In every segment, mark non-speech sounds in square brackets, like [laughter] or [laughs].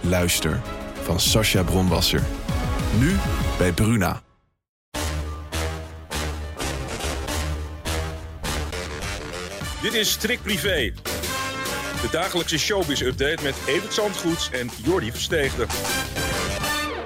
Luister van Sascha Bronwasser. Nu bij Bruna. Dit is Trick Privé. De dagelijkse showbiz-update met Evert Zandgoeds en Jordi Versteegde.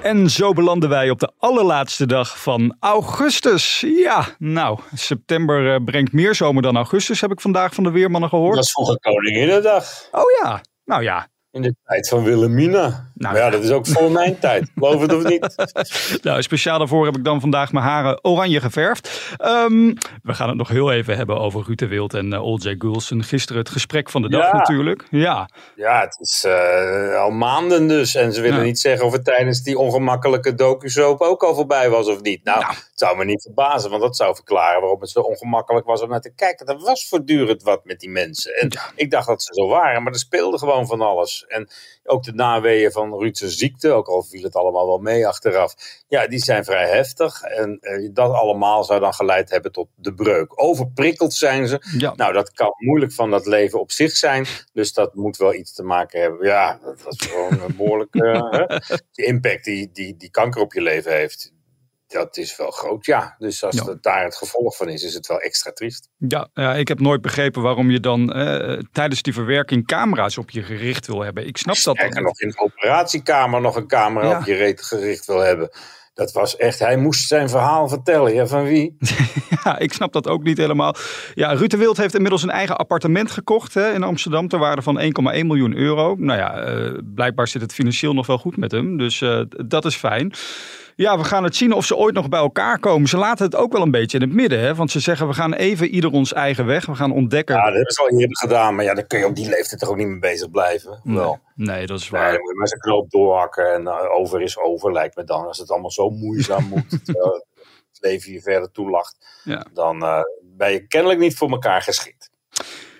En zo belanden wij op de allerlaatste dag van augustus. Ja, nou, september eh, brengt meer zomer dan augustus, heb ik vandaag van de Weermannen gehoord. Dat is vroeger Koninginnedag. Oh ja, nou ja. In de tijd van Wilhelmina. Nou, ja, dat is ook voor mijn tijd. Geloof het of niet? [laughs] nou, speciaal daarvoor heb ik dan vandaag mijn haren oranje geverfd. Ehm, we gaan het nog heel even hebben over Ruud de Wild en uh, eh, J. Gulsen. Gisteren het gesprek van de dag natuurlijk. Ja, ja het is uh, al maanden dus. En ze willen niet zeggen of het tijdens die ongemakkelijke docusoap ook al voorbij was of niet. Nou, het zou me niet verbazen, want dat zou verklaren waarom het zo ongemakkelijk was om naar te kijken. Er was voortdurend wat met die mensen. En ik dacht dat ze zo waren, maar er speelde gewoon van alles. En ook de naweeën van Ruudse ziekte, ook al viel het allemaal wel mee achteraf. Ja, die zijn vrij heftig. En eh, dat allemaal zou dan geleid hebben tot de breuk. Overprikkeld zijn ze. Nou, dat kan moeilijk van dat leven op zich zijn. Dus dat moet wel iets te maken hebben. Ja, dat is gewoon een behoorlijke [laughs] impact die, die, die kanker op je leven heeft dat is wel groot, ja. Dus als dat daar het gevolg van is, is het wel extra triest. Ja, ja ik heb nooit begrepen waarom je dan eh, tijdens die verwerking camera's op je gericht wil hebben. Ik snap dat. Sterker nog in de operatiekamer nog een camera op je gericht wil hebben. Dat was echt, hij moest zijn verhaal vertellen. Ja, van wie? [laughs] ja, ik snap dat ook niet helemaal. Ja, Ruud de Wild heeft inmiddels een eigen appartement gekocht hè, in Amsterdam ter waarde van 1,1 miljoen euro. Nou ja, uh, blijkbaar zit het financieel nog wel goed met hem. Dus uh, dat is fijn. Ja, we gaan het zien of ze ooit nog bij elkaar komen. Ze laten het ook wel een beetje in het midden. Hè? Want ze zeggen, we gaan even ieder ons eigen weg. We gaan ontdekken. Ja, dat hebben ze al eerder gedaan. Maar ja, dan kun je op die leeftijd toch ook niet mee bezig blijven. Nee, nee dat is waar. Nee, dan moet je maar knoop doorhakken. En uh, over is over, lijkt me dan. Als het allemaal zo moeizaam [laughs] moet. het leven je verder toelacht. Ja. Dan uh, ben je kennelijk niet voor elkaar geschikt.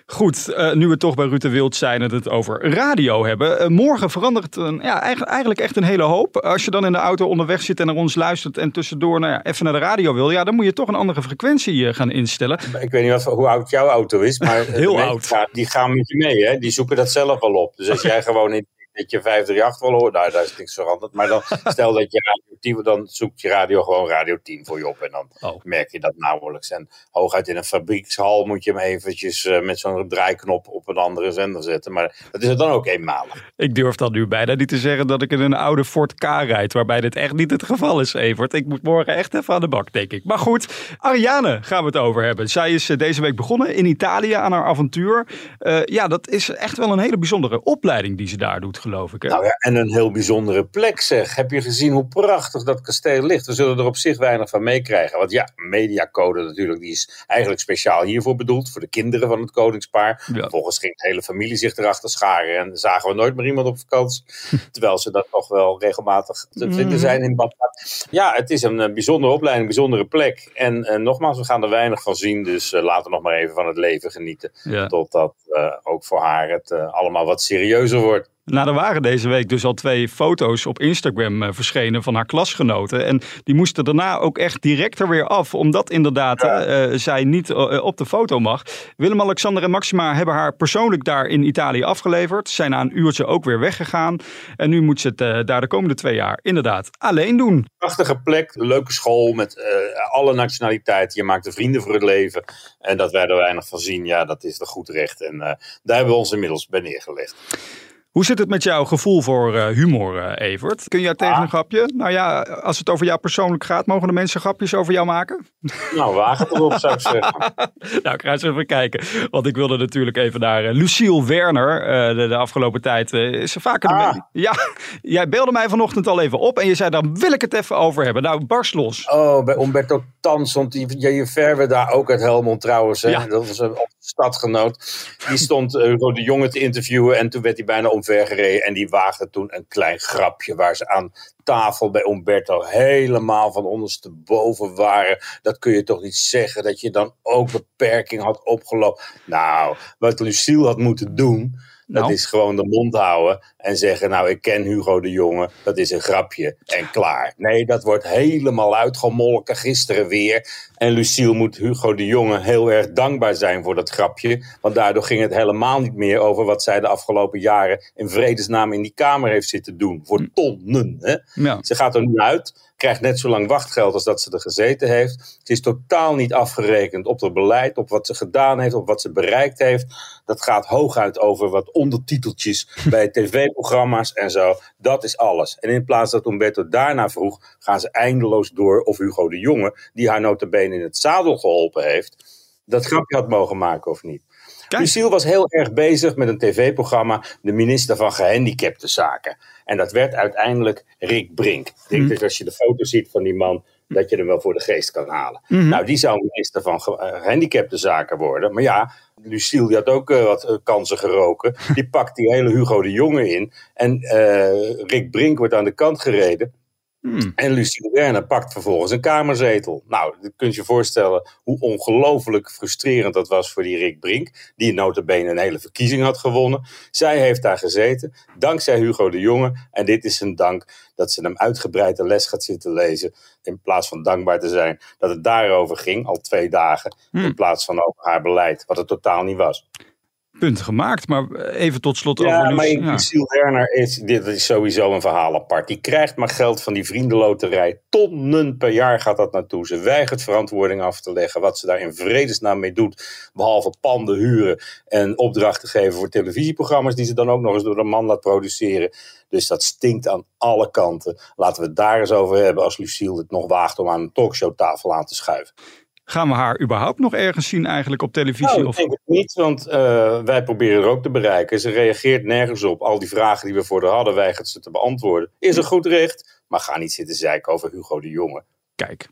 Goed, uh, nu we toch bij Rutte Wild zijn en het over radio hebben. Uh, morgen verandert het ja, eigenlijk echt een hele hoop. Als je dan in de auto onderweg zit en naar ons luistert en tussendoor nou ja, even naar de radio wil, ja, dan moet je toch een andere frequentie uh, gaan instellen. Ik weet niet wat, hoe oud jouw auto is, maar [laughs] heel oud. die gaan met je mee, hè? die zoeken dat zelf al op. Dus als [laughs] jij gewoon in dat je 538 wil horen. Nou, daar is niks veranderd. Maar dan [laughs] stel dat je radio 10, dan zoekt je radio gewoon radio 10 voor je op. En dan oh. merk je dat nauwelijks. En hooguit in een fabriekshal moet je hem eventjes uh, met zo'n draaiknop op een andere zender zetten. Maar dat is het dan ook eenmalig. Ik durf dan nu bijna niet te zeggen dat ik in een oude Ford K rijd. Waarbij dit echt niet het geval is, Evert. Ik moet morgen echt even aan de bak, denk ik. Maar goed, Ariane gaan we het over hebben. Zij is eh, deze week begonnen in Italië aan haar avontuur. Uh, ja, dat is echt wel een hele bijzondere opleiding die ze daar doet geloof ik. Hè? Nou ja, en een heel bijzondere plek zeg. Heb je gezien hoe prachtig dat kasteel ligt? We zullen er op zich weinig van meekrijgen. Want ja, mediacode natuurlijk, die is eigenlijk speciaal hiervoor bedoeld. Voor de kinderen van het koningspaar. Ja. Vervolgens ging de hele familie zich erachter scharen. En zagen we nooit meer iemand op vakantie. [laughs] terwijl ze dat nog wel regelmatig te vinden zijn in Badplaats. Ja, het is een, bijzondere opleiding, een bijzondere plek. En uh, nogmaals, we gaan er weinig van zien. Dus uh, laten we nog maar even van het leven genieten. Totdat uh, ook voor haar het allemaal wat serieuzer wordt. Nou, er waren deze week dus al twee foto's op Instagram uh, verschenen van haar klasgenoten. En die moesten daarna ook echt direct er weer af, omdat inderdaad uh, zij niet uh, op de foto mag. Willem-Alexander en Maxima hebben haar persoonlijk daar in Italië afgeleverd. Zijn na een uurtje ook weer weggegaan. En nu moet ze het daar de komende twee jaar inderdaad alleen doen. Prachtige plek, leuke school met alle nationaliteiten. Je maakt er vrienden voor het leven. En dat wij er weinig van zien, ja, dat is er goed recht. En daar hebben we ons inmiddels bij neergelegd. Hoe zit het met jouw gevoel voor uh, humor, uh, Evert? Kun je tegen een grapje? Nou ja, als het over jou persoonlijk gaat, mogen de mensen grapjes over jou maken? [laughs] Nou, waag het erop, zou ik zeggen. [laughs] nou, ik ga eens even kijken. Want ik wilde natuurlijk even naar uh, Lucille Werner. De, de, afgelopen tijd is ze vaker... Ah. Ja, jij beelde mij vanochtend al even op en je zei, daar wil ik het even over hebben. Nou, barst los. Oh, bij Umberto Tan stond die, je Verwe daar ook uit Helmond trouwens. Hè? Ja. Dat was een stadgenoot. Die stond uh, de jongen te interviewen en toen werd hij bijna om omvergereden. En die waagde toen een klein grapje waar ze aan tafel bij Umberto helemaal van ondersteboven waren. Dat kun je toch niet zeggen dat je dan ook beperking had opgelopen. Nou, wat Lucille had moeten doen dat Nou. is gewoon de mond houden en zeggen: Nou, ik ken Hugo de Jonge, dat is een grapje en klaar. Nee, dat wordt helemaal uitgemolken gisteren weer. En Lucille moet Hugo de Jonge heel erg dankbaar zijn voor dat grapje. Want daardoor ging het helemaal niet meer over wat zij de afgelopen jaren in vredesnaam in die Kamer heeft zitten doen. Voor tonnen. Hè? Ja. Ze gaat er nu uit, krijgt net zo lang wachtgeld als dat ze er gezeten heeft. Ze is totaal niet afgerekend op het beleid, op wat ze gedaan heeft, op wat ze bereikt heeft. Dat gaat hooguit over wat ondertiteltjes [laughs] bij tv-programma's en zo. Dat is alles. En in plaats dat Umberto daarna vroeg, gaan ze eindeloos door of Hugo de Jonge, die haar notabene in het zadel geholpen heeft, dat grapje had mogen maken of niet. Kijk. Lucille was heel erg bezig met een tv-programma, de minister van Gehandicapte Zaken. En dat werd uiteindelijk Rick Brink. Ik denk dat als je de foto ziet van die man, dat je hem wel voor de geest kan halen. Nou, die zou minister van eh, Gehandicapte Zaken worden. Maar ja, Lucille die had ook eh, wat eh, kansen geroken. [laughs] Die pakt die hele Hugo de Jonge in. En Rick Brink wordt aan de kant gereden. Hmm. En Lucie Werner pakt vervolgens een kamerzetel. Nou, je kunt je voorstellen hoe ongelooflijk frustrerend dat was voor die Rick Brink. Die notabene een hele verkiezing had gewonnen. Zij heeft daar gezeten, dankzij Hugo de Jonge. En dit is een dank dat ze hem uitgebreid de les gaat zitten lezen. In plaats van dankbaar te zijn dat het daarover ging, al twee dagen. In plaats van over haar beleid, wat het totaal niet was. Punt gemaakt, maar even tot slot Ja, over maar. Ja. Lucille Werner is, dit is sowieso een verhaal apart. Die krijgt maar geld van die vriendenloterij. Tonnen per jaar gaat dat naartoe. Ze weigert verantwoording af te leggen. Wat ze daar in vredesnaam mee doet. Behalve panden huren en opdrachten geven voor televisieprogramma's. Die ze dan ook nog eens door een man laat produceren. Dus dat stinkt aan alle kanten. Laten we het daar eens over hebben als Lucille het nog waagt om aan een talkshowtafel aan te schuiven. Gaan we haar überhaupt nog ergens zien eigenlijk op televisie? Nou, ik denk het niet, want eh, wij proberen er ook te bereiken. Ze reageert nergens op. Al die vragen die we voor haar hadden, weigert ze te beantwoorden. Is een goed recht, maar ga niet zitten zeiken over Hugo de Jonge. Kijk.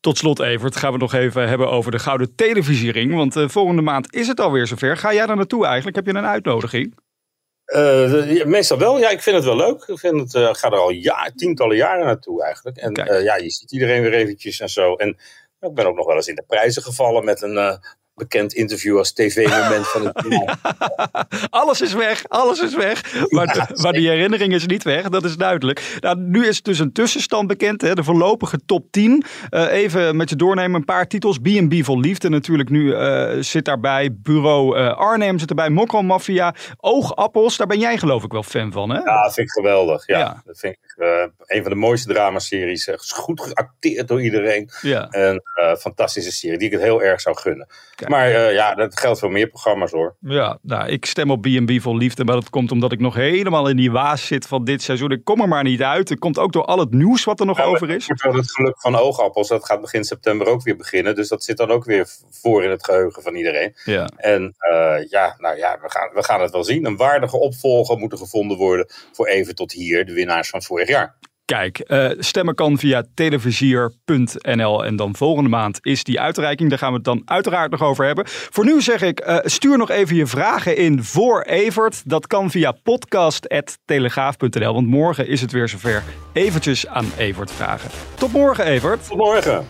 Tot slot, Evert, gaan we nog even hebben over de Gouden Televisiering. Want eh, volgende maand is het alweer zover. Ga jij daar naartoe eigenlijk? Heb je een uitnodiging? Eh, meestal wel, ja, ik vind het wel leuk. Ik vind het, ga er al ja, tientallen jaren naartoe eigenlijk. En ja, je ziet iedereen weer eventjes en zo. En ik ben ook nog wel eens in de prijzen gevallen met een eh, bekend interview als tv-moment van het [laughs] jaar. Alles is weg, alles is weg. Maar, maar die herinnering is niet weg, dat is duidelijk. Nou, nu is dus een tussenstand bekend, hè, de voorlopige top 10. Eh, even met je doornemen, een paar titels. B&B voor Liefde natuurlijk nu eh, zit daarbij. Bureau eh, Arnhem zit erbij. Mokro Mafia. Oogappels, daar ben jij geloof ik wel fan van, hè? Ja, dat vind ik geweldig. Ja, Ja. Dat vind ik een van de mooiste dramaseries. Goed geacteerd door iedereen. Ja. Een fantastische serie die ik het heel erg zou gunnen. Maar eh, ja, dat geldt voor meer programma's hoor. Ja, nou, ik stem op B&B voor Liefde, maar dat komt omdat ik nog helemaal in die waas zit van dit seizoen. Ik kom er maar niet uit. Het komt ook door al het nieuws wat er nog over is. Wel het geluk van oogappels. Dat gaat begin september ook weer beginnen. Dus dat zit dan ook weer voor in het geheugen van iedereen. Ja. En eh, ja, nou ja, we gaan, we gaan het wel zien. Een waardige opvolger moet er gevonden worden voor even tot hier, de winnaars van vorig jaar. Kijk, eh, stemmen kan via televisier.nl en dan volgende maand is die uitreiking. Daar gaan we het dan uiteraard nog over hebben. Voor nu zeg ik, eh, stuur nog even je vragen in voor Evert. Dat kan via podcast.telegraaf.nl, want morgen is het weer zover. Eventjes aan Evert vragen. Tot morgen, Evert. Tot morgen.